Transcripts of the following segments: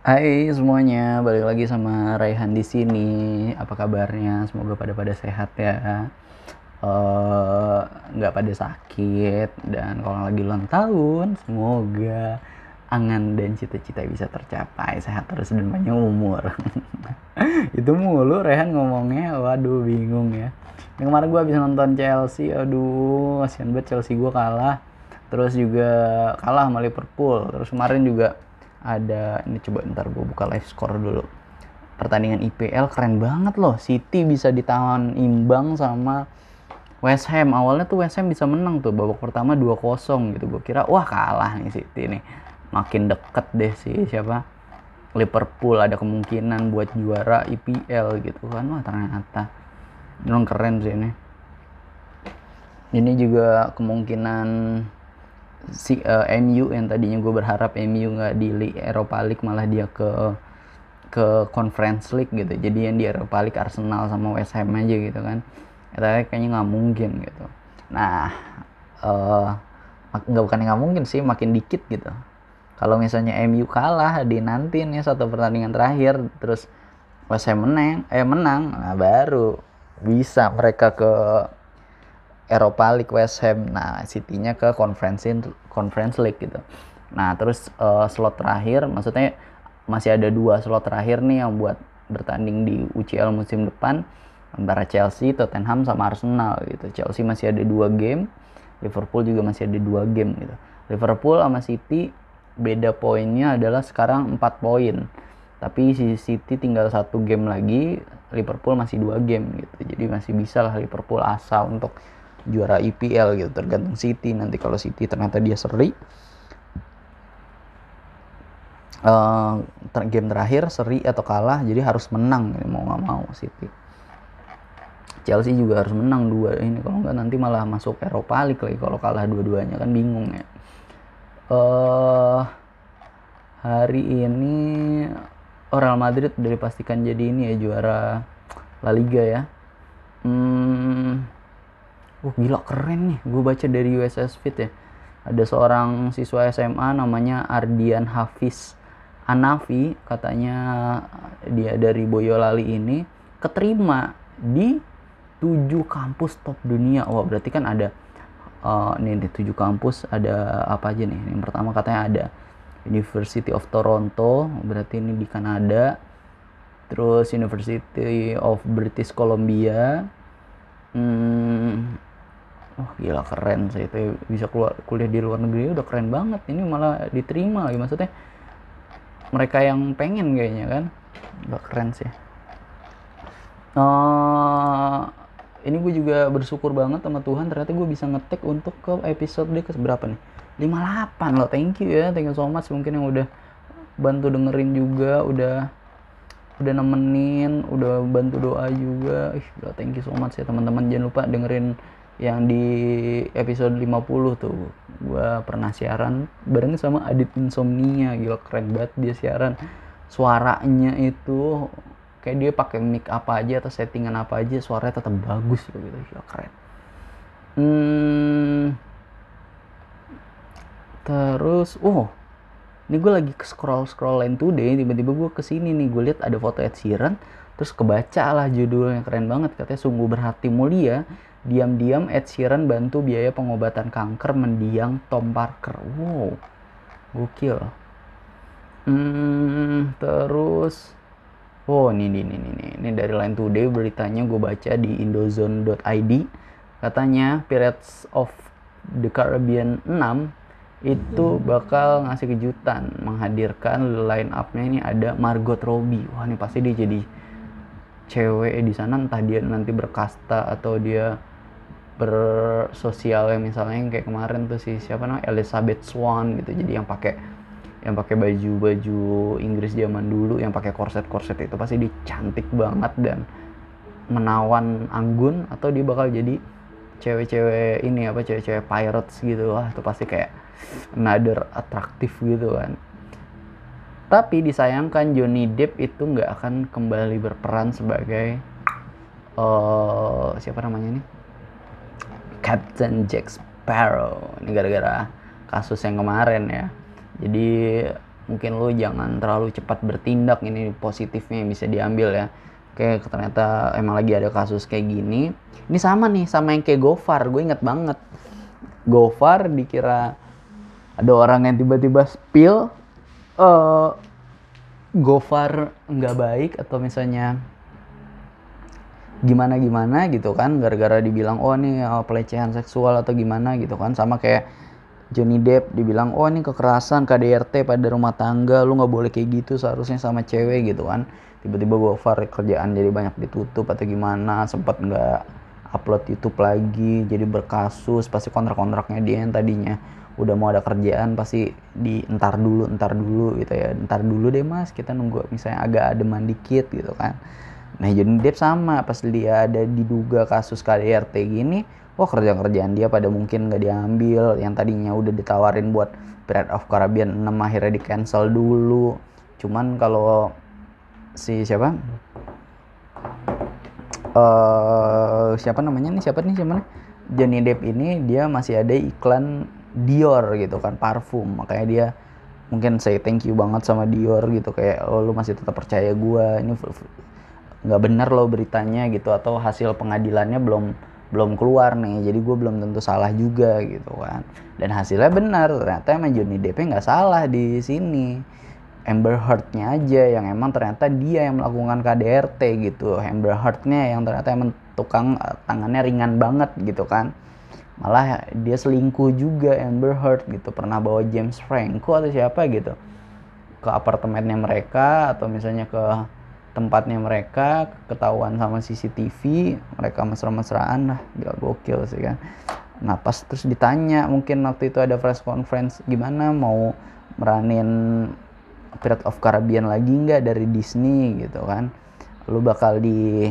Hai semuanya, balik lagi sama Raihan di sini. Apa kabarnya? Semoga pada pada sehat ya. Eh, nggak pada sakit dan kalau lagi ulang tahun, semoga angan dan cita-cita bisa tercapai, sehat terus dan panjang umur. Itu mulu Rehan ngomongnya, waduh bingung ya. Yang kemarin gue habis nonton Chelsea, aduh kasihan banget Chelsea gue kalah. Terus juga kalah sama Liverpool. Terus kemarin juga ada ini coba ntar gue buka live score dulu. Pertandingan IPL keren banget loh. City bisa ditahan imbang sama West Ham. Awalnya tuh West Ham bisa menang tuh babak pertama 2-0 gitu. Gue kira wah kalah nih City nih. Makin deket deh sih siapa? Liverpool. Ada kemungkinan buat juara IPL gitu kan. Wah ternyata. Memang keren sih ini. Ini juga kemungkinan si uh, eh, MU yang tadinya gue berharap MU nggak di Eropa League malah dia ke ke Conference League gitu. Jadi yang di Eropa League Arsenal sama West Ham aja gitu kan. Tapi kayaknya nggak mungkin gitu. Nah uh, nggak bukan nggak mungkin sih makin dikit gitu. Kalau misalnya MU kalah di nanti nih satu pertandingan terakhir terus West Ham menang eh menang nah baru bisa mereka ke Eropa League West Ham. Nah, City-nya ke Conference Conference League gitu. Nah, terus uh, slot terakhir maksudnya masih ada dua slot terakhir nih yang buat bertanding di UCL musim depan antara Chelsea, Tottenham sama Arsenal gitu. Chelsea masih ada dua game, Liverpool juga masih ada dua game gitu. Liverpool sama City beda poinnya adalah sekarang 4 poin. Tapi si City tinggal satu game lagi, Liverpool masih dua game gitu. Jadi masih bisa lah Liverpool asa untuk juara IPL gitu tergantung City. Nanti kalau City ternyata dia seri uh, game terakhir seri atau kalah jadi harus menang mau nggak mau City. Chelsea juga harus menang dua ini kalau nggak nanti malah masuk Eropa League lagi kalau kalah dua-duanya kan bingung ya. Uh, hari ini Real Madrid udah dipastikan jadi ini ya juara La Liga ya. Hmm, Wah gila keren nih, gue baca dari USS Fit ya. Ada seorang siswa SMA namanya Ardian Hafiz Anafi, katanya dia dari Boyolali ini keterima di tujuh kampus top dunia. Wah berarti kan ada uh, nih di tujuh kampus ada apa aja nih? Yang pertama katanya ada University of Toronto, berarti ini di Kanada. Terus University of British Columbia. Hmm, oh gila keren sih. Itu bisa keluar kuliah di luar negeri udah keren banget. Ini malah diterima lagi maksudnya mereka yang pengen kayaknya kan? Udah keren sih. Uh, ini gue juga bersyukur banget sama Tuhan. Ternyata gue bisa ngetek untuk ke episode dia ke berapa nih? 58 loh. Thank you ya. Thank you so much mungkin yang udah bantu dengerin juga udah udah nemenin udah bantu doa juga. Ih thank you so much ya teman-teman. Jangan lupa dengerin yang di episode 50 tuh gue pernah siaran bareng sama Adit Insomnia gila keren banget dia siaran. Suaranya itu kayak dia pakai mic apa aja atau settingan apa aja suaranya tetap bagus gitu gila keren. Hmm, terus oh ini gue lagi scroll scroll line today tiba-tiba gue ke sini nih gue lihat ada foto Ed Sheeran terus kebaca lah judulnya keren banget katanya sungguh berhati mulia Diam-diam Ed Sheeran bantu biaya pengobatan kanker mendiang Tom Parker. Wow, gokil. Hmm, terus, oh ini ini ini ini ini dari Line Today beritanya gue baca di indozone.id katanya Pirates of the Caribbean 6 itu bakal ngasih kejutan menghadirkan line up-nya ini ada Margot Robbie. Wah, ini pasti dia jadi cewek di sana entah dia nanti berkasta atau dia bersosial yang misalnya yang kayak kemarin tuh si siapa namanya? Elizabeth Swan gitu. Jadi yang pakai yang pakai baju-baju Inggris zaman dulu yang pakai korset-korset itu pasti dia cantik banget dan menawan anggun atau dia bakal jadi cewek-cewek ini apa cewek-cewek pirates gitu wah itu pasti kayak another atraktif gitu kan. Tapi disayangkan Johnny Depp itu nggak akan kembali berperan sebagai uh, siapa namanya nih Captain Jack Sparrow. Ini gara-gara kasus yang kemarin ya. Jadi mungkin lu jangan terlalu cepat bertindak. Ini positifnya yang bisa diambil ya. Kayak ternyata emang lagi ada kasus kayak gini. Ini sama nih sama yang kayak Gofar. Gue inget banget. Gofar dikira ada orang yang tiba-tiba spill uh, Gofar nggak baik atau misalnya gimana gimana gitu kan gara-gara dibilang oh ini oh, pelecehan seksual atau gimana gitu kan. Sama kayak Johnny Depp dibilang oh ini kekerasan KDRT pada rumah tangga lu nggak boleh kayak gitu seharusnya sama cewek gitu kan. Tiba-tiba gue far kerjaan jadi banyak ditutup atau gimana sempat nggak upload YouTube lagi jadi berkasus pasti kontrak-kontraknya dia yang tadinya. Udah mau ada kerjaan pasti di entar dulu entar dulu gitu ya. Entar dulu deh mas kita nunggu misalnya agak ademan dikit gitu kan nah Johnny Depp sama pas dia ada diduga kasus KDRT gini wah kerjaan-kerjaan dia pada mungkin nggak diambil. Yang tadinya udah ditawarin buat Pirates of Caribbean 6 akhirnya di cancel dulu. Cuman kalau si siapa? Uh, siapa namanya nih? Siapa nih? Siapa nih? Johnny Depp ini dia masih ada iklan Dior gitu kan parfum. Makanya dia mungkin say thank you banget sama Dior gitu kayak oh lu masih tetap percaya gua. Ini nggak benar lo beritanya gitu atau hasil pengadilannya belum belum keluar nih jadi gue belum tentu salah juga gitu kan. Dan hasilnya benar ternyata emang Johnny Depp nggak salah di sini. Amber Heard-nya aja yang emang ternyata dia yang melakukan KDRT gitu. Amber Heard-nya yang ternyata emang tukang eh, tangannya ringan banget gitu kan. Malah dia selingkuh juga Amber Heard gitu. Pernah bawa James Franco atau siapa gitu. Ke apartemennya mereka atau misalnya ke tempatnya mereka ketahuan sama CCTV mereka mesra-mesraan lah. Gak gokil sih kan. Nah pas terus ditanya mungkin waktu itu ada press conference gimana mau meranin Pirates of Caribbean lagi nggak dari Disney gitu kan. Lu bakal di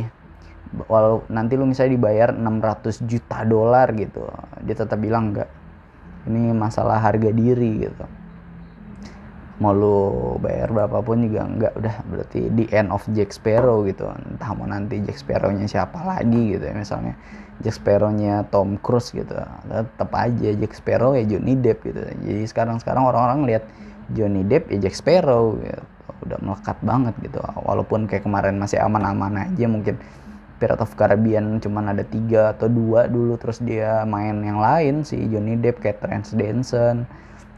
walau nanti lu misalnya dibayar 600 juta dolar gitu. Dia tetap bilang enggak ini masalah harga diri gitu mau lu bayar berapapun juga enggak udah. Berarti di end of Jack Sparrow gitu. Entah mau nanti Jack Sparrow-nya siapa lagi gitu ya misalnya. Jack Sparrow-nya Tom Cruise gitu. Tetap aja Jack Sparrow ya Johnny Depp gitu. Jadi sekarang sekarang orang-orang lihat Johnny Depp ya Jack Sparrow gitu. Udah melekat banget gitu. Walaupun kayak kemarin masih aman-aman aja mungkin Pirates of Caribbean cuman ada tiga atau dua dulu terus dia main yang lain si Johnny Depp kayak Transdenson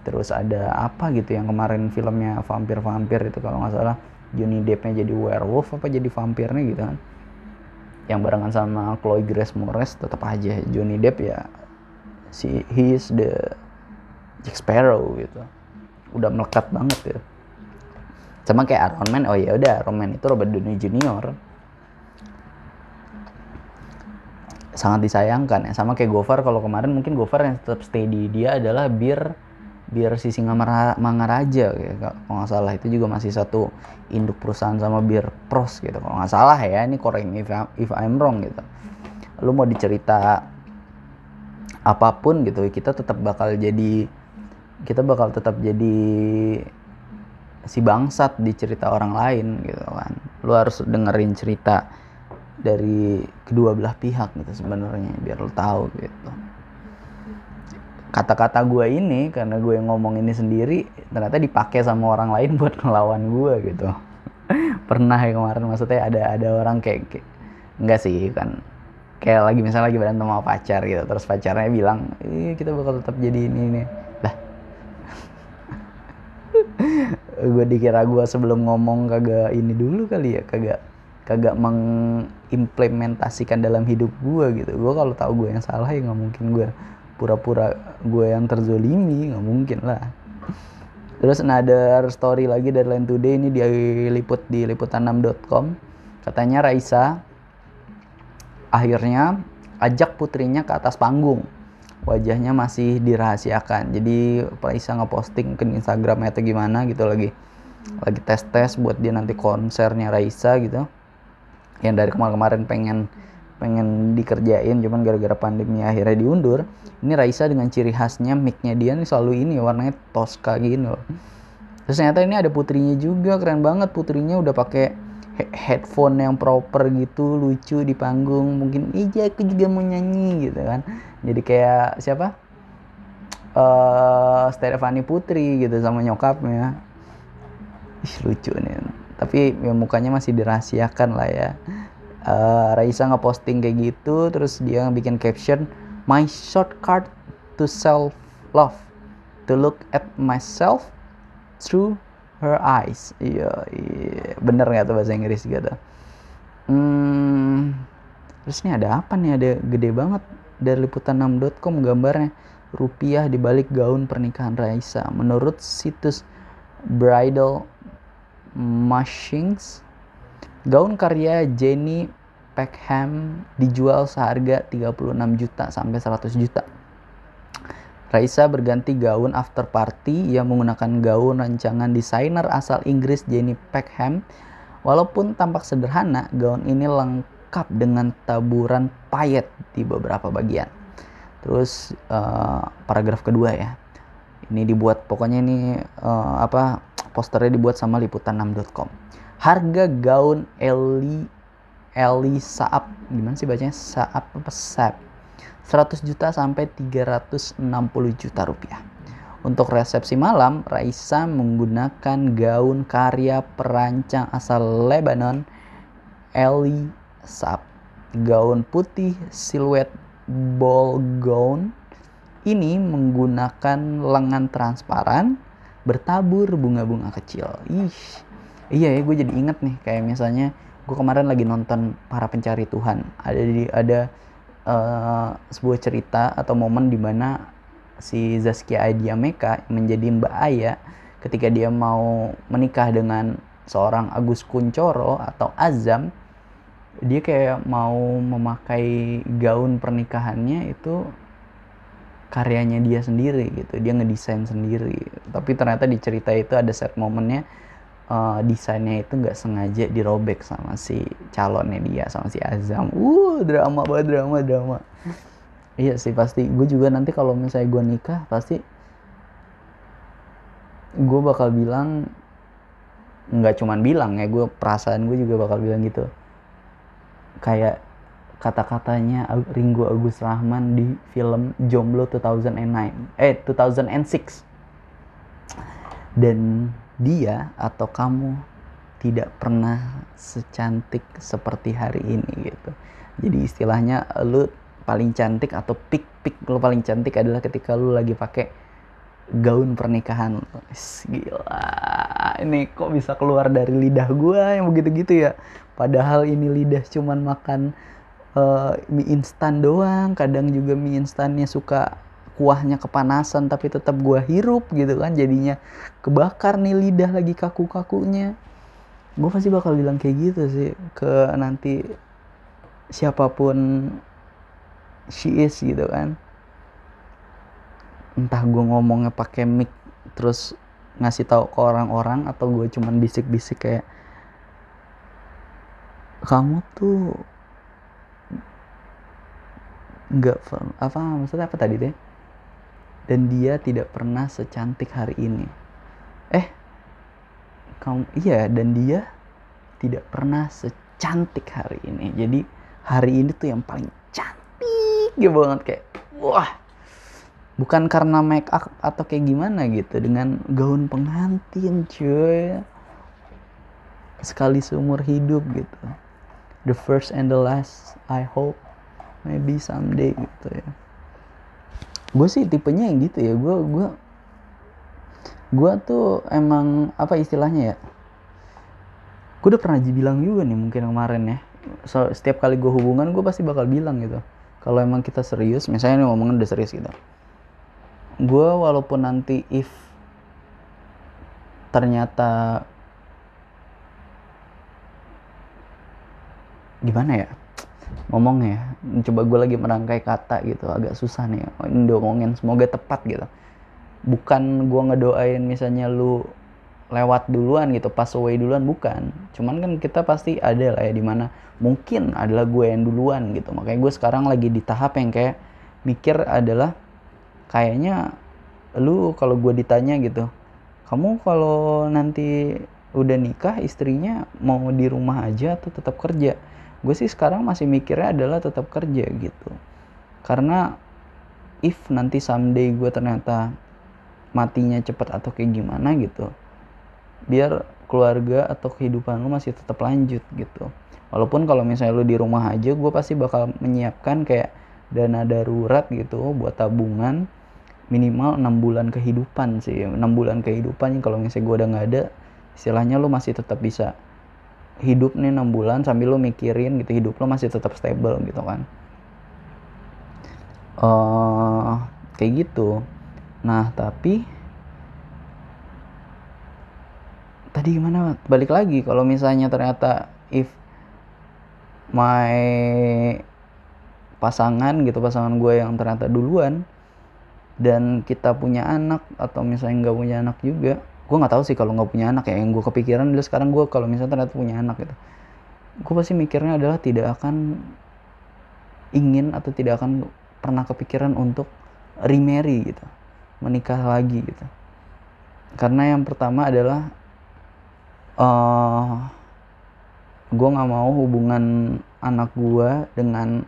terus ada apa gitu yang kemarin filmnya vampir-vampir itu kalau nggak salah. Johnny Deppnya jadi werewolf apa jadi vampirnya gitu kan. Yang barengan sama Chloe Grace Moretz tetap aja. Johnny Depp ya si he is the Jack Sparrow gitu. Udah melekat banget ya. Sama kayak Iron Man oh ya udah Iron Man itu Robert Downey Jr sangat disayangkan ya. Sama kayak Gofar kalau kemarin mungkin Gofar yang tetap stay di dia adalah bir biar si Singa Mangaraja ya kalau nggak salah itu juga masih satu induk perusahaan sama bir pros gitu. Kalau nggak salah ya ini correct if, if I'm wrong gitu. Lu mau dicerita apa pun gitu kita tetap bakal jadi kita bakal tetap jadi si bangsat di cerita orang lain gitu kan. Lu harus dengerin cerita dari kedua belah pihak gitu sebenarnya biar lu tahu gitu kata-kata gue ini karena gue yang ngomong ini sendiri ternyata dipakai sama orang lain buat ngelawan gue gitu. Pernah ya kemarin maksudnya ada ada orang kayak, kayak enggak sih kan. Kayak lagi misalnya lagi berantem sama pacar gitu terus pacarnya bilang Ih, kita bakal tetap jadi ini nih lah. Gue dikira gue sebelum ngomong kagak ini dulu kali ya kagak kagak mengimplementasikan dalam hidup gue gitu. Gue kalau tahu gue yang salah ya nggak mungkin gue pura-pura gue yang terzolimi nggak mungkin lah. Terus ada story lagi dari Line Today ini diliput di liputan6.com katanya Raisa akhirnya ajak putrinya ke atas panggung. Wajahnya masih dirahasiakan. Jadi Raisa ngeposting ke Instagramnya atau gimana gitu lagi. Lagi tes tes buat dia nanti konsernya Raisa gitu. Yang dari kemarin-kemarin pengen pengen dikerjain cuman gara-gara pandemi akhirnya diundur ini Raisa dengan ciri khasnya micnya dia nih selalu ini warnanya Tosca gini loh. Terus ternyata ini ada putrinya juga keren banget putrinya udah pakai he headphone yang proper gitu lucu di panggung mungkin iya aku juga mau nyanyi gitu kan. Jadi kayak siapa? Uh, Stefani Putri gitu sama nyokapnya. Ih, lucu nih. Tapi ya mukanya masih dirahasiakan lah ya uh, Raisa ngeposting kayak gitu terus dia bikin caption my shortcut to self love to look at myself through her eyes. Iya, iya. bener nggak tuh bahasa Inggris gitu? Hmm, terus ini ada apa nih? Ada gede banget dari liputan6.com gambarnya. Rupiah di balik gaun pernikahan Raisa. Menurut situs bridal machines gaun karya Jenny Peckham dijual seharga 36 juta sampai 100 juta Raisa berganti gaun after party yang menggunakan gaun rancangan desainer asal Inggris Jenny Peckham. Walaupun tampak sederhana, gaun ini lengkap dengan taburan payet di beberapa bagian. Terus uh, paragraf kedua ya. Ini dibuat pokoknya ini uh, apa posternya dibuat sama liputan6.com. Harga gaun Eli Eli Saab gimana sih bacanya Saab apa Saab 100 juta sampai 360 juta rupiah. Untuk resepsi malam, Raisa menggunakan gaun karya perancang asal Lebanon, Eli Saab. Gaun putih siluet ball gown ini menggunakan lengan transparan bertabur bunga-bunga kecil. Ih, iya ya gue jadi inget nih kayak misalnya gue kemarin lagi nonton para pencari Tuhan. Ada di ada uh, sebuah cerita atau momen di mana si Zaskia Adia Meka menjadi Mbak Aya ketika dia mau menikah dengan seorang Agus Kuncoro atau Azam dia kayak mau memakai gaun pernikahannya itu karyanya dia sendiri gitu. Dia ngedesain sendiri. Tapi ternyata di cerita itu ada set momennya uh, desainnya itu nggak sengaja dirobek sama si calonnya dia sama si Azam. Uh, drama banget drama drama. iya sih pasti. Gue juga nanti kalau misalnya gue nikah pasti gue bakal bilang nggak cuman bilang ya gue perasaan gue juga bakal bilang gitu kayak kata-katanya Ringo Agus Rahman di film Jomblo 2009 eh 2006 dan dia atau kamu tidak pernah secantik seperti hari ini gitu. Jadi istilahnya lu paling cantik atau pik pik lu paling cantik adalah ketika lu lagi pakai gaun pernikahan. Gila. Ini kok bisa keluar dari lidah gua yang begitu-gitu ya. Padahal ini lidah cuman makan uh, mie instan doang. Kadang juga mie instannya suka kuahnya kepanasan tapi tetap gua hirup gitu kan jadinya kebakar nih lidah lagi kaku-kakunya. Gue pasti bakal bilang kayak gitu sih ke nanti siapa pun she is gitu kan. Entah gue ngomongnya pakai mic terus ngasih tahu ke orang-orang atau gue cuman bisik-bisik kayak kamu tuh nggak apa maksudnya apa tadi deh dan dia tidak pernah secantik hari ini. Eh, kamu iya dan dia tidak pernah secantik hari ini. Jadi hari ini tuh yang paling cantik gitu banget kayak wah. Bukan karena make up atau kayak gimana gitu dengan gaun pengantin cuy. Sekali seumur hidup gitu. The first and the last I hope maybe someday gitu ya gue sih tipenya yang gitu ya. Gue gue gue tuh emang apa istilahnya ya gue udah pernah bilang juga nih mungkin kemarin ya. So, setiap kali gue hubungan gue pasti bakal bilang gitu. Kalau emang kita serius misalnya nih ngomongin udah serius gitu. Gue walaupun nanti if ternyata gimana ya ngomong ya coba gue lagi merangkai kata gitu agak susah nih ngomongin semoga tepat gitu. Bukan gue ngedoain misalnya lu lewat duluan gitu pas away duluan bukan. Cuman kan kita pasti ada lah ya di mana mungkin adalah gue yang duluan gitu. Makanya gue sekarang lagi di tahap yang kayak mikir adalah kayaknya lu kalau gue ditanya gitu kamu kalau nanti udah nikah istrinya mau di rumah aja atau tetap kerja gue sih sekarang masih mikirnya adalah tetap kerja gitu. Karena if nanti someday gue ternyata matinya cepet atau kayak gimana gitu biar keluarga atau kehidupan lu masih tetap lanjut gitu. Walaupun kalau misalnya lu di rumah aja gue pasti bakal menyiapkan kayak dana darurat gitu buat tabungan minimal enam bulan kehidupan sih enam bulan kehidupan. Kalau misalnya gue udah nggak ada istilahnya lu masih tetap bisa hidup nih enam bulan sambil lu mikirin gitu hidup lu masih tetap stable gitu kan. Uh, kayak gitu. Nah tapi tadi gimana balik lagi kalau misalnya ternyata if my pasangan gitu pasangan gue yang ternyata duluan dan kita punya anak atau misalnya nggak punya anak juga gue nggak tahu sih kalau nggak punya anak ya. Yang gue kepikiran adalah sekarang gue kalau misalnya ternyata punya anak gitu gue pasti mikirnya adalah tidak akan ingin atau tidak akan pernah kepikiran untuk remarry gitu menikah lagi gitu. Karena yang pertama adalah uh, eh, gue nggak mau hubungan anak gue dengan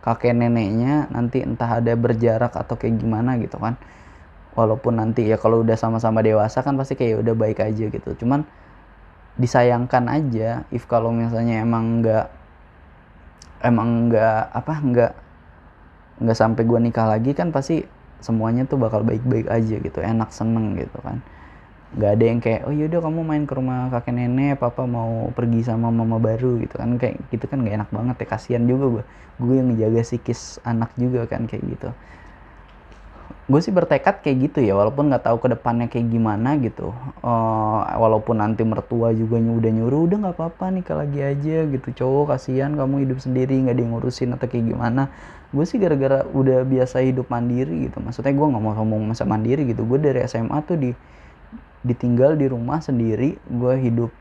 kakek neneknya nanti entah ada berjarak atau kayak gimana gitu kan walaupun nanti ya kalau udah sama-sama dewasa kan pasti kayak udah baik aja gitu. Cuman disayangkan aja if kalau misalnya emang nggak emang nggak apa nggak nggak sampai gue nikah lagi kan pasti semuanya tuh bakal baik-baik aja gitu enak seneng gitu kan. Nggak ada yang kayak oh yaudah kamu main ke rumah kakek nenek papa mau pergi sama mama baru gitu kan. Kayak gitu kan nggak enak banget ya kasihan juga gue gue yang ngejaga psikis anak juga kan kayak gitu gue sih bertekad kayak gitu ya walaupun nggak tahu ke depannya kayak gimana gitu. Uh, walaupun nanti mertua juga udah nyuruh udah nggak apa-apa nih lagi aja gitu. Cowok kasihan kamu hidup sendiri nggak ada yang ngurusin atau kayak gimana. Gue sih gara-gara udah biasa hidup mandiri gitu. Maksudnya gue nggak mau ngomong masa mandiri gitu. Gue dari SMA tuh di ditinggal di rumah sendiri. Gue hidup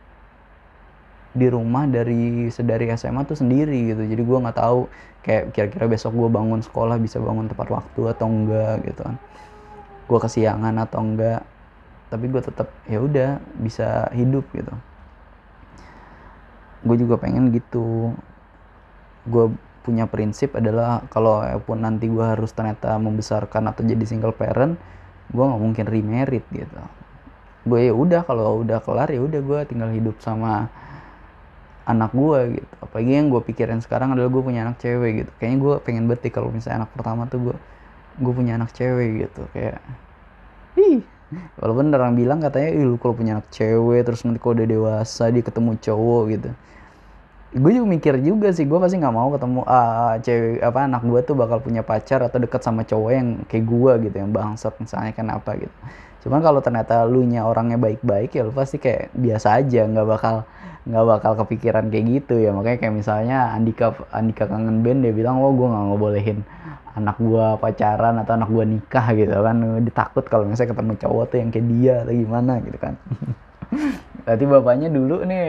di rumah dari sedari SMA tuh sendiri gitu. Jadi gue nggak tahu kayak kira-kira besok gue bangun sekolah bisa bangun tepat waktu atau enggak gitu kan. Gue kesiangan atau enggak tapi gue tetap ya udah bisa hidup gitu. Gue juga pengen gitu. Gue punya prinsip adalah kalau pun nanti gue harus ternyata membesarkan atau jadi single parent gue nggak mungkin remarried gitu. Gue ya udah kalau udah kelar ya udah gue tinggal hidup sama anak gue gitu. Apalagi yang gue pikirin sekarang adalah gue punya anak cewek gitu. Kayaknya gue pengen betik kalau misalnya anak pertama tuh gue gue punya anak cewek gitu. Kayak ih. Walaupun orang bilang katanya ih lu kalau punya anak cewek terus nanti kalau udah dewasa dia ketemu cowok gitu. Gue juga mikir juga sih gue pasti nggak mau ketemu uh, cewek apa anak gue tuh bakal punya pacar atau deket sama cowok yang kayak gue gitu yang bangsat misalnya kenapa gitu cuman kalau ternyata lu nya orangnya baik-baik ya lu pasti kayak biasa aja nggak bakal nggak bakal kepikiran kayak gitu ya. Makanya kayak misalnya Andika Andika kangen band dia bilang oh gue nggak ngebolehin anak gue pacaran atau anak gue nikah gitu kan. Ditakut kalau misalnya ketemu cowok tuh yang kayak dia atau gimana gitu kan. Berarti bapaknya dulu nih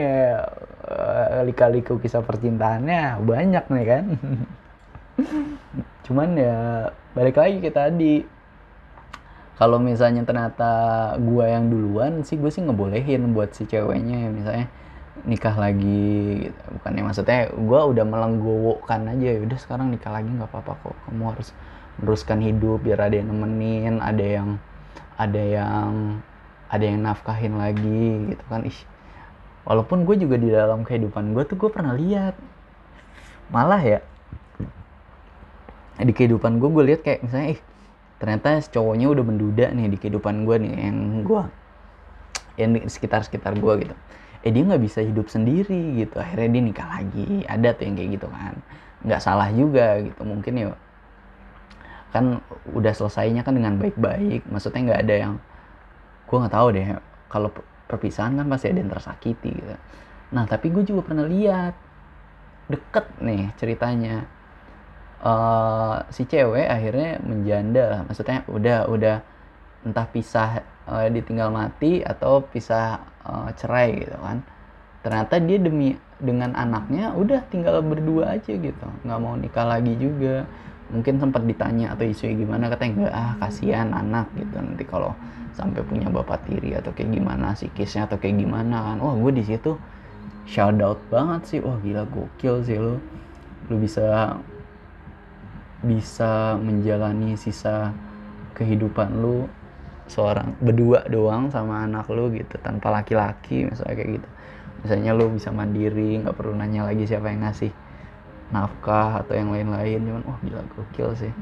uh, lika-liku kisah percintaannya banyak nih kan. Cuman ya balik lagi ke tadi kalau misalnya ternyata gue yang duluan sih gue sih ngebolehin buat si ceweknya misalnya nikah lagi gitu. bukannya maksudnya gue udah melenggowokan aja ya udah sekarang nikah lagi nggak apa-apa kok. Kamu harus meneruskan hidup biar ada yang nemenin ada yang ada yang ada yang nafkahin lagi gitu kan. Ih walaupun gue juga di dalam kehidupan gue tuh gue pernah lihat. Malah ya di kehidupan gue gue lihat kayak misalnya ih ternyata cowoknya udah menduda nih di kehidupan gue nih yang gue yang di sekitar sekitar gue gitu. Eh dia nggak bisa hidup sendiri gitu. Akhirnya dia nikah lagi. Ada tuh yang kayak gitu kan. Nggak salah juga gitu. Mungkin ya kan udah selesainya kan dengan baik-baik. Maksudnya nggak ada yang gue nggak tahu deh. Kalau perpisahan kan pasti ada yang tersakiti gitu. Nah tapi gue juga pernah lihat deket nih ceritanya uh, si cewek akhirnya menjanda maksudnya udah udah entah pisah uh, ditinggal mati atau pisah uh, cerai gitu kan. Ternyata dia demi dengan anaknya udah tinggal berdua aja gitu. Nggak mau nikah lagi juga. Mungkin sempat ditanya atau isu gimana katanya enggak ah kasihan anak gitu. Nanti kalau sampai punya bapak tiri atau kayak gimana psikisnya atau kayak gimana kan. Wah gue di situ shout out banget sih. Wah gila gokil sih lo lu bisa bisa menjalani sisa kehidupan lu seorang berdua doang sama anak lu gitu tanpa laki-laki misalnya kayak gitu. Misalnya lu bisa mandiri nggak perlu nanya lagi siapa yang ngasih nafkah atau yang lain-lain. Cuman wah gila gokil sih.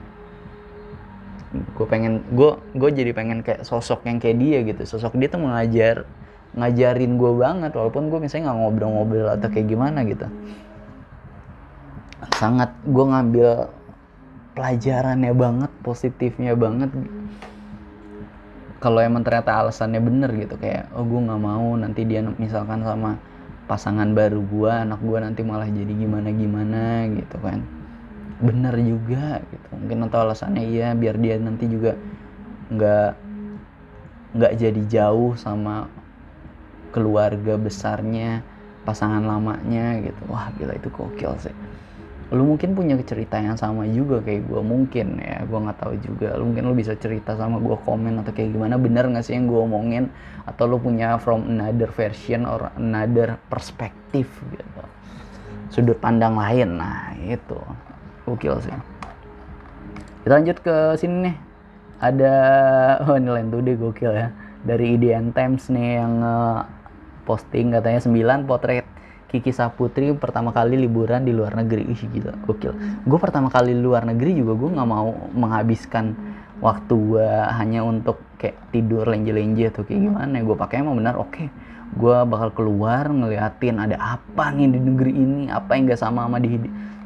Gue pengen gue gue jadi pengen kayak sosok yang kayak dia gitu. Sosok dia tuh mengajar ngajarin gue banget walaupun gue misalnya nggak ngobrol-ngobrol atau kayak gimana gitu. Sangat gue ngambil pelajarannya banget positifnya banget. Kalau emang ternyata alasannya bener gitu kayak oh gue nggak mau nanti dia misalkan sama pasangan baru gue anak gue nanti malah jadi gimana gimana gitu kan. Bener juga gitu mungkin atau alasannya iya biar dia nanti juga nggak nggak jadi jauh sama keluarga besarnya pasangan lamanya gitu. Wah gila itu gokil sih lu mungkin punya cerita yang sama juga kayak gue mungkin ya gue nggak tahu juga. Lu mungkin lu bisa cerita sama gue komen atau kayak gimana bener nggak sih yang gue omongin? Atau lu punya from another version or another perspektif gitu. Sudut pandang lain nah itu. Gokil sih. Kita lanjut ke sini nih. Ada oh ini lain tuh deh gokil ya. Dari IDN Times nih yang uh, posting katanya 9 potret Kiki Saputri pertama kali liburan di luar negeri. Ih gila gokil. Gue pertama kali luar negeri juga gue nggak mau menghabiskan waktu gue hanya untuk kayak tidur lenje-lenje atau kayak gimana. Gue pakai emang benar oke. Okay. gue bakal keluar ngeliatin ada apa nih di negeri ini apa yang gak sama sama di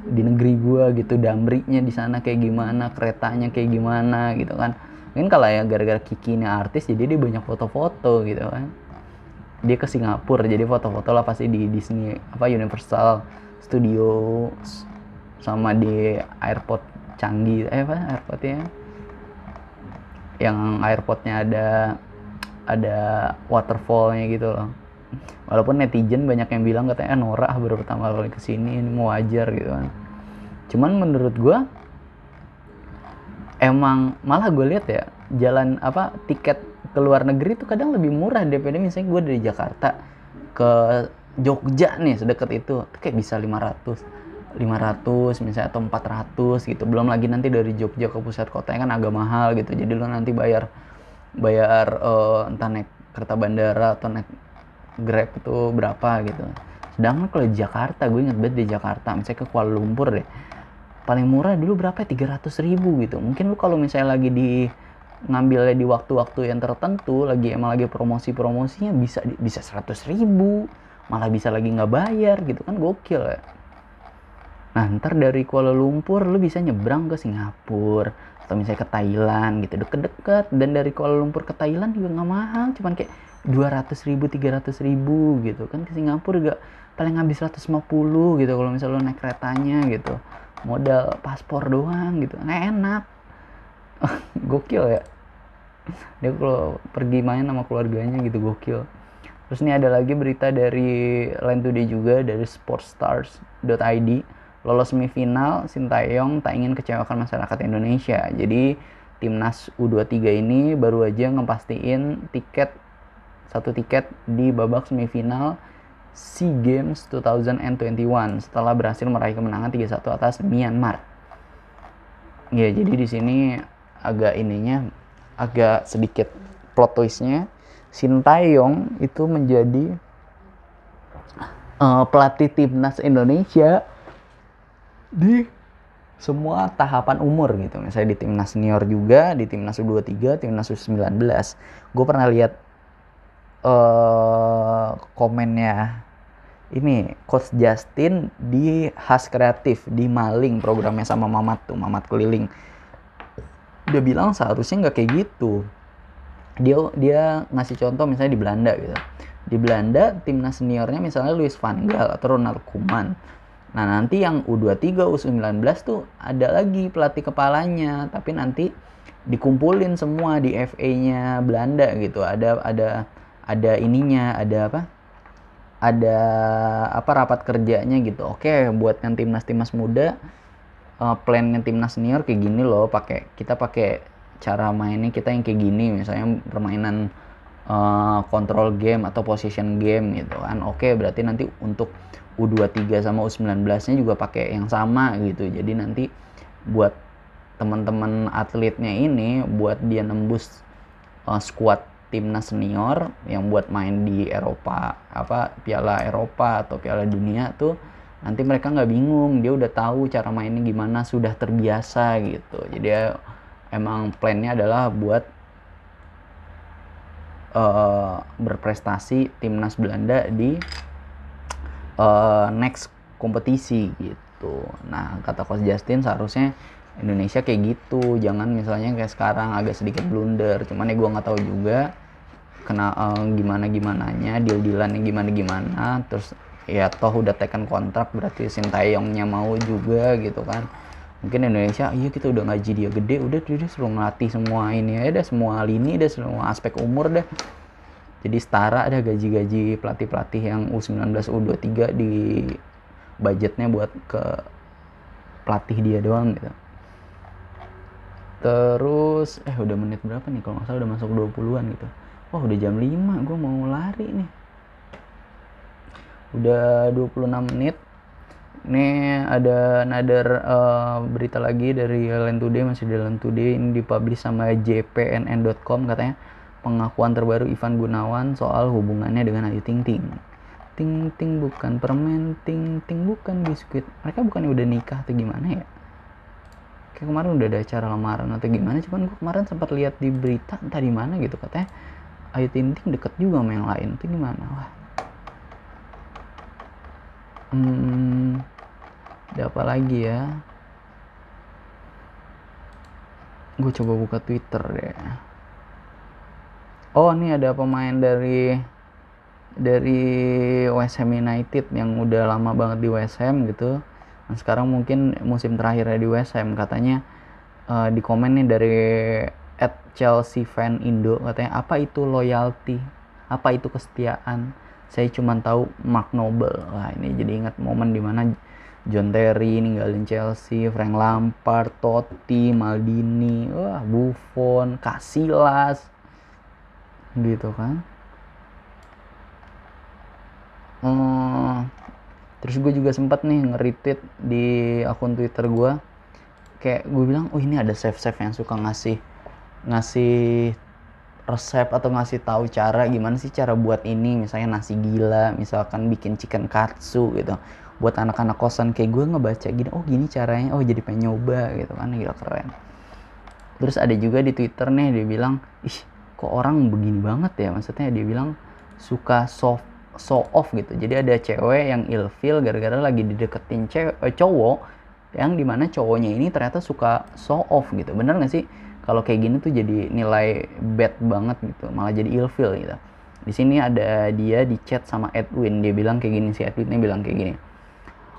di negeri gue gitu. Damrinya di sana kayak gimana keretanya kayak gimana gitu kan. Mungkin kalau ya gara-gara Kiki ini artis jadi dia banyak foto-foto gitu kan dia ke Singapura jadi foto-foto lah pasti di Disney apa Universal Studios sama di airport canggih eh apa airportnya yang airportnya ada ada waterfallnya gitu loh. Walaupun netizen banyak yang bilang katanya eh, Nora baru pertama kali ke sini ini mau wajar gitu kan. Cuman menurut gue emang malah gue lihat ya jalan apa tiket ke luar negeri tuh kadang lebih murah daripada misalnya gue dari Jakarta ke Jogja nih sedekat itu. Tuh kayak bisa 500 500 misalnya atau 400 gitu. Belum lagi nanti dari Jogja ke pusat kota kan agak mahal gitu. Jadi lo nanti bayar bayar uh, entah naik kereta bandara atau naik grab itu berapa gitu. Sedangkan kalau di Jakarta gue inget banget di Jakarta misalnya ke Kuala Lumpur deh. Paling murah dulu berapa ya? 300 ribu gitu. Mungkin lu kalau misalnya lagi di ngambilnya di waktu-waktu yang tertentu lagi emang lagi promosi-promosinya bisa bisa seratus ribu malah bisa lagi nggak bayar gitu kan gokil ya. Nah ntar dari Kuala Lumpur lu bisa nyebrang ke Singapura atau misalnya ke Thailand gitu deket-deket. Dan dari Kuala Lumpur ke Thailand juga nggak mahal cuman kayak dua ratus ribu tiga ratus ribu gitu kan. Ke Singapura juga paling habis 150 gitu kalau misalnya lu naik keretanya gitu. Modal paspor doang gitu nah enak. Gokil ya dia kalau pergi main sama keluarganya gitu gokil. Terus ini ada lagi berita dari Line Today juga dari sportstars.id lolos semifinal Sintayong tak ingin kecewakan masyarakat Indonesia. Jadi timnas U23 ini baru aja ngepastiin tiket satu tiket di babak semifinal SEA Games 2021 setelah berhasil meraih kemenangan 3-1 atas Myanmar. Ya, jadi di sini agak ininya agak sedikit plot twistnya Sintayong itu menjadi uh, pelatih timnas Indonesia di semua tahapan umur gitu. Misalnya di timnas senior juga di timnas U23 timnas U19 gue pernah lihat uh, komennya ini coach Justin di Has Kreatif di Maling programnya sama Mamat tuh Mamat keliling dia bilang seharusnya nggak kayak gitu. Dia dia ngasih contoh misalnya di Belanda gitu. Di Belanda timnas seniornya misalnya Luis van Gaal atau Ronald Koeman. Nah nanti yang U23 U19 tuh ada lagi pelatih kepalanya tapi nanti dikumpulin semua di FA-nya Belanda gitu. Ada ada ada ininya ada apa? Ada apa rapat kerjanya gitu. Oke buat yang timnas timnas muda uh, plannya timnas senior kayak gini loh pakai kita pakai cara mainnya kita yang kayak gini misalnya permainan uh, game atau position game gitu kan. Oke berarti nanti untuk U23 sama U19 nya juga pakai yang sama gitu. Jadi nanti buat teman-teman atletnya ini buat dia nembus uh, squad timnas senior yang buat main di Eropa apa Piala Eropa atau Piala Dunia tuh nanti mereka nggak bingung dia udah tahu cara mainnya gimana sudah terbiasa gitu. Jadi emang plannya adalah buat uh, berprestasi timnas Belanda di uh, next kompetisi gitu. Nah kata coach Justin seharusnya Indonesia kayak gitu. Jangan misalnya kayak sekarang agak sedikit blunder. Cuman ya gue nggak tahu juga kena uh, gimana gimananya deal dealannya gimana gimana terus ya toh udah tekan kontrak berarti Sintayongnya mau juga gitu kan. Mungkin Indonesia iya kita udah ngaji dia gede udah dia suruh ngelatih semua ini ya deh semua lini deh semua aspek umur deh. Jadi setara ada gaji-gaji pelatih-pelatih yang U19 U23 di budgetnya buat ke pelatih dia doang gitu. Terus eh udah menit berapa nih? Kalau nggak salah udah masuk 20-an gitu. Wah udah jam 5 gue mau lari nih udah 26 menit. Ini ada another uh, berita lagi dari Land Today masih di Land Today. Ini dipublish sama jpnn.com katanya. Pengakuan terbaru Ivan Gunawan soal hubungannya dengan Ayu Ting Ting. Ting Ting bukan permen Ting Ting bukan biskuit. Mereka bukannya udah nikah atau gimana ya? Kayak kemarin udah ada acara lamaran atau gimana cuman gue kemarin sempat lihat di berita entah di mana gitu katanya. Ayu Ting Ting deket juga sama yang lain itu gimana? Wah hmm, ada apa lagi ya? Gue coba buka Twitter deh. Oh ini ada pemain dari dari West Ham United yang udah lama banget di West Ham gitu. Dan sekarang mungkin musim terakhirnya di West Ham katanya uh, di komen nih dari at Chelsea fan Indo katanya apa itu loyalty? Apa itu kesetiaan saya cuma tahu Mark Noble. Wah ini jadi ingat momen di mana John Terry ninggalin Chelsea Frank Lampard Totti Maldini wah Buffon Casillas gitu kan. Hmm, terus gue juga sempat nih nge-retweet di akun Twitter gue kayak gue bilang oh ini ada chef-chef yang suka ngasih ngasih resep atau ngasih tahu cara gimana sih cara buat ini misalnya nasi gila misalkan bikin chicken katsu gitu. Buat anak-anak kosan kayak gue ngebaca gini oh gini caranya oh jadi pengen nyoba gitu kan gila keren. Terus ada juga di twitter nih dia bilang ih kok orang begini banget ya? Maksudnya dia bilang suka soft show off gitu. Jadi ada cewek yang ilfil gara-gara lagi dideketin cewek eh, cowok yang di mana cowoknya ini ternyata suka show off gitu. Bener gak sih kalau kayak gini tuh jadi nilai bad banget gitu malah jadi ilfil gitu. Di sini ada dia di chat sama Edwin dia bilang kayak gini si Edwinnya bilang kayak gini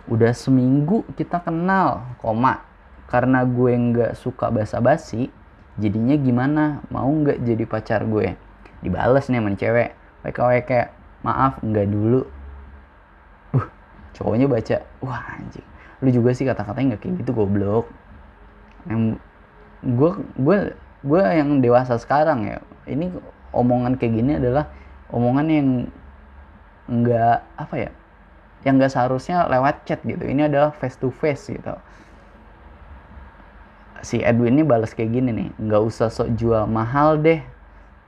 udah seminggu kita kenal koma. Karena gue nggak suka basa-basi jadinya gimana? Mau nggak jadi pacar gue? Dibales nih sama cewek. WKWK maaf nggak dulu. Uh cowoknya baca wah anjing. Lu juga sih kata-katanya nggak kayak gitu goblok. Yang gue gue gue yang dewasa sekarang ya. Ini omongan kayak gini adalah omongan yang nggak apa ya yang nggak seharusnya lewat chat gitu. Ini adalah face to face gitu. Si Edwin ini balas kayak gini nih nggak usah sok jual mahal deh.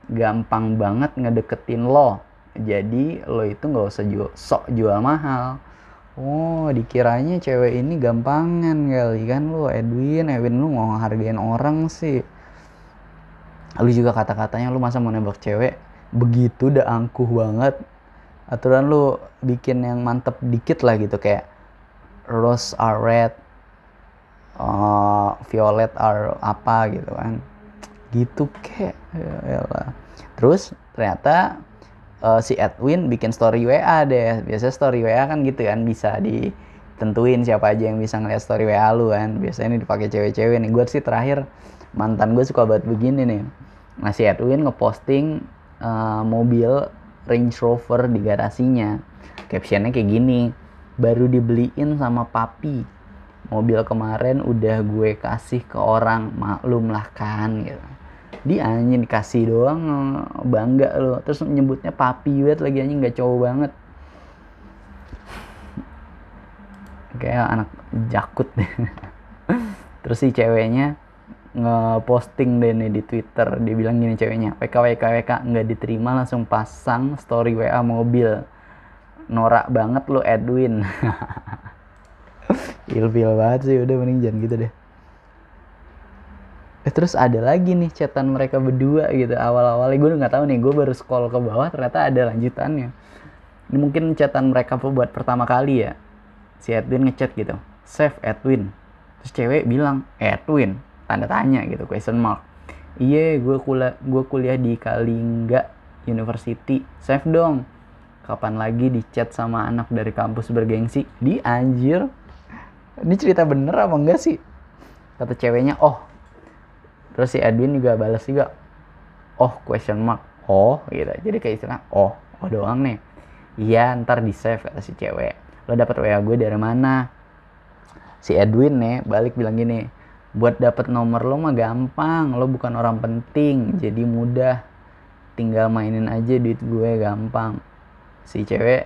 Gampang banget ngedeketin lo. Jadi lo itu nggak usah jual, sok jual mahal Oh, dikiranya cewek ini gampangan kali kan lu Edwin, Edwin lu mau ngehargain orang sih. Lu juga kata-katanya lu masa mau nembak cewek begitu udah angkuh banget. Aturan lu bikin yang mantep dikit lah gitu kayak rose are red, uh, violet are apa gitu kan. Gitu kayak ya, lah. Terus ternyata uh, si Edwin bikin story WA deh. Biasanya story WA kan gitu kan bisa ditentuin siapa aja yang bisa ngeliat story WA lu kan. Biasanya ini dipakai cewek-cewek nih. Gue sih terakhir mantan gue suka banget begini nih. Nah si Edwin ngeposting uh, mobil Range Rover di garasinya. Captionnya kayak gini. Baru dibeliin sama papi. Mobil kemarin udah gue kasih ke orang maklum lah kan gitu di anjing dikasih doang bangga lo terus nyebutnya papi banget lagi anjing nggak cowok banget. Kayak anak jakut terus si ceweknya ngeposting deh nih di Twitter. Dia bilang gini ceweknya WK WK WK nggak diterima langsung pasang story WA mobil. Norak banget lu Edwin. Ilfil banget sih udah mending jangan gitu deh eh, terus ada lagi nih chatan mereka berdua gitu awal-awalnya gue nggak tahu nih gue baru scroll ke bawah ternyata ada lanjutannya. Ini mungkin chatan mereka buat pertama kali ya. Si Edwin ngechat gitu save Edwin. Terus cewek bilang Edwin tanda tanya gitu question mark. Iya gue kuliah gue kuliah di Kalingga University. Save dong. Kapan lagi di chat sama anak dari kampus bergengsi? Di anjir. Ini cerita bener apa enggak sih? Kata ceweknya oh terus si Edwin juga balas juga oh question mark. Oh. Gitu. Jadi kayak istilah oh. Oh doang nih. Iya ntar di save kata si cewek. Lo dapet wa gue dari mana? Si Edwin nih balik bilang gini buat dapet nomor lo mah gampang lo bukan orang penting jadi mudah. Tinggal mainin aja duit gue gampang. Si cewek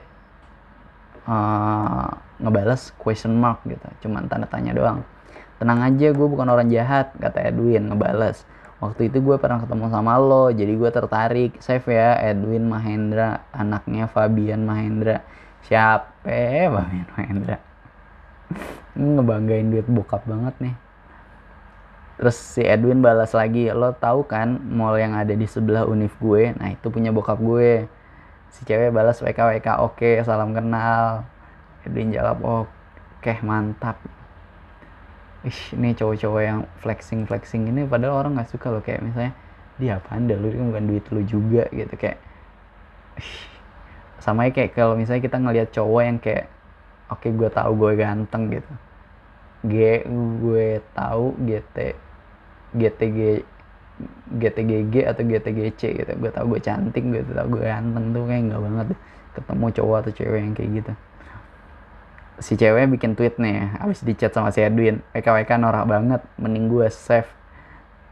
uh, ngebales question mark gitu cuman tanda tanya doang tenang aja gue bukan orang jahat kata Edwin ngebales waktu itu gue pernah ketemu sama lo jadi gue tertarik save ya Edwin Mahendra anaknya Fabian Mahendra siapa Fabian Mahendra ngebanggain duit bokap banget nih Terus si Edwin balas lagi, lo tahu kan mall yang ada di sebelah univ gue? Nah itu punya bokap gue. Si cewek balas WK WK oke salam kenal. Edwin jawab oke mantap. Ih ini cowok-cowok yang flexing flexing ini padahal orang nggak suka loh. Kayak misalnya dia apa anda lu kan bukan duit lu juga gitu. Kayak ih, sama kayak kalau misalnya kita ngelihat cowok yang kayak oke okay, gue tahu gue ganteng gitu. G gue tahu GT GTG GTGG atau GTGC gitu. Gue tau gue cantik gue tau gue ganteng tuh kayak nggak banget ketemu cowok atau cewek yang kayak gitu si cewek bikin tweet nih abis di chat sama si Edwin WKWK norak banget mending gue save.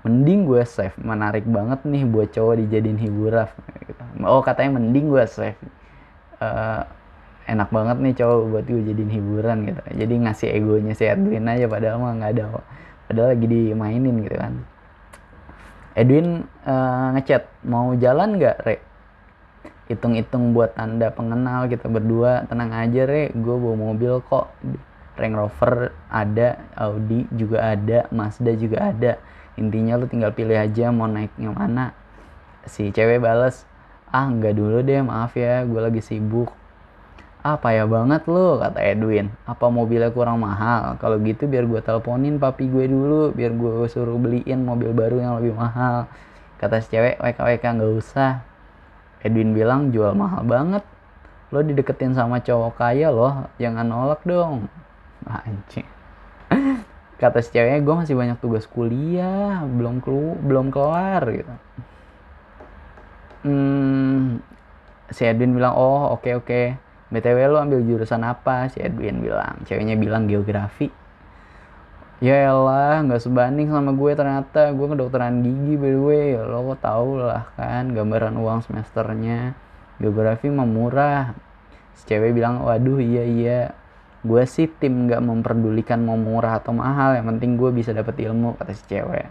Mending gue save menarik banget nih buat cowok dijadiin hiburan gitu. oh katanya mending gue save. Uh, enak banget nih cowok buat gue jadiin hiburan gitu. Jadi ngasih egonya si Edwin aja padahal mah nggak ada padahal lagi dimainin gitu kan. Edwin uh, ngechat mau jalan nggak re hitung-hitung buat tanda pengenal kita berdua. Tenang aja re. Gue bawa mobil kok. Range Rover ada Audi juga ada Mazda juga ada. Intinya lu tinggal pilih aja mau naiknya mana. Si cewek bales ah nggak dulu deh maaf ya gue lagi sibuk. Apa ya banget lo kata Edwin. Apa mobilnya kurang mahal? Kalau gitu biar gue teleponin papi gue dulu biar gue suruh beliin mobil baru yang lebih mahal kata si cewek. WK WK nggak usah Edwin bilang jual mahal banget lo dideketin sama cowok kaya loh jangan nolak dong anjing kata si ceweknya gue masih banyak tugas kuliah belum kelu belum kelar gitu hmm, si Edwin bilang oh oke okay, oke okay BTW lo ambil jurusan apa? Si Edwin bilang. Ceweknya bilang geografi. Ya elah, nggak sebanding sama gue ternyata. Gue kedokteran gigi by the way. Lo kok tau lah kan gambaran uang semesternya. Geografi mah murah. Si cewek bilang, waduh iya iya. Gue sih tim nggak memperdulikan mau murah atau mahal. Yang penting gue bisa dapet ilmu, kata si cewek.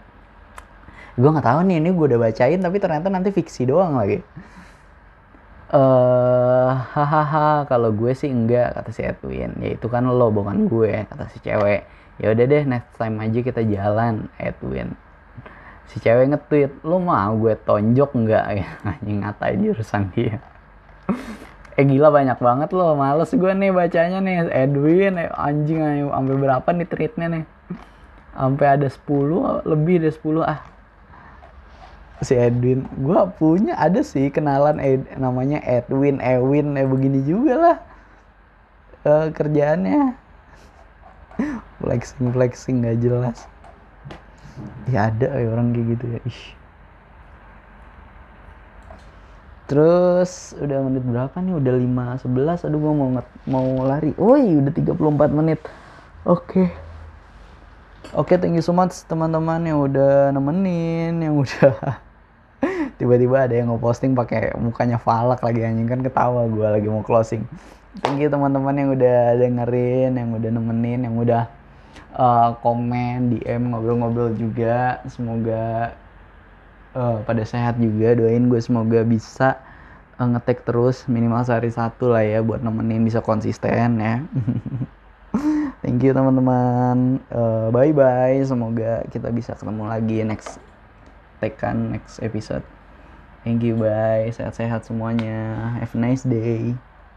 Gue nggak tahu nih, ini gue udah bacain tapi ternyata nanti fiksi doang lagi eh hahaha kalau gue sih enggak kata si Edwin ya itu kan lo bukan gue kata si cewek ya udah deh next time aja kita jalan Edwin. Si cewek nge-tweet lo mau gue tonjok enggak ya ngatain jurusan dia. Eh gila banyak banget lo males gue nih bacanya nih Edwin. Eh, anjing ayo sampai berapa nih tweetnya nih? Sampai ada 10 lebih dari 10 ah. Si Edwin gue punya ada sih kenalan Ed, namanya Edwin Ewin eh begini juga lah uh, kerjaannya flexing flexing nggak jelas ya ada ya orang kayak gitu ya Ish. Terus udah menit berapa nih? Udah 5 11. Aduh gua mau mau lari. Iya udah 34 menit. Oke. Okay. Oke, okay, thank you so much teman-teman yang udah nemenin, yang udah tiba-tiba ada yang ngeposting pakai mukanya falak lagi anjing kan ketawa gue lagi mau closing thank you teman-teman yang udah dengerin yang udah nemenin yang udah uh, komen DM ngobrol-ngobrol juga. Semoga uh, pada sehat juga. Doain gue semoga bisa uh, ngetek terus. Minimal sehari satu lah ya buat nemenin bisa konsisten ya. Thank you teman-teman. Uh, bye bye semoga kita bisa ketemu lagi next tekan next episode. Thank you bye. Sehat-sehat semuanya. Have a nice day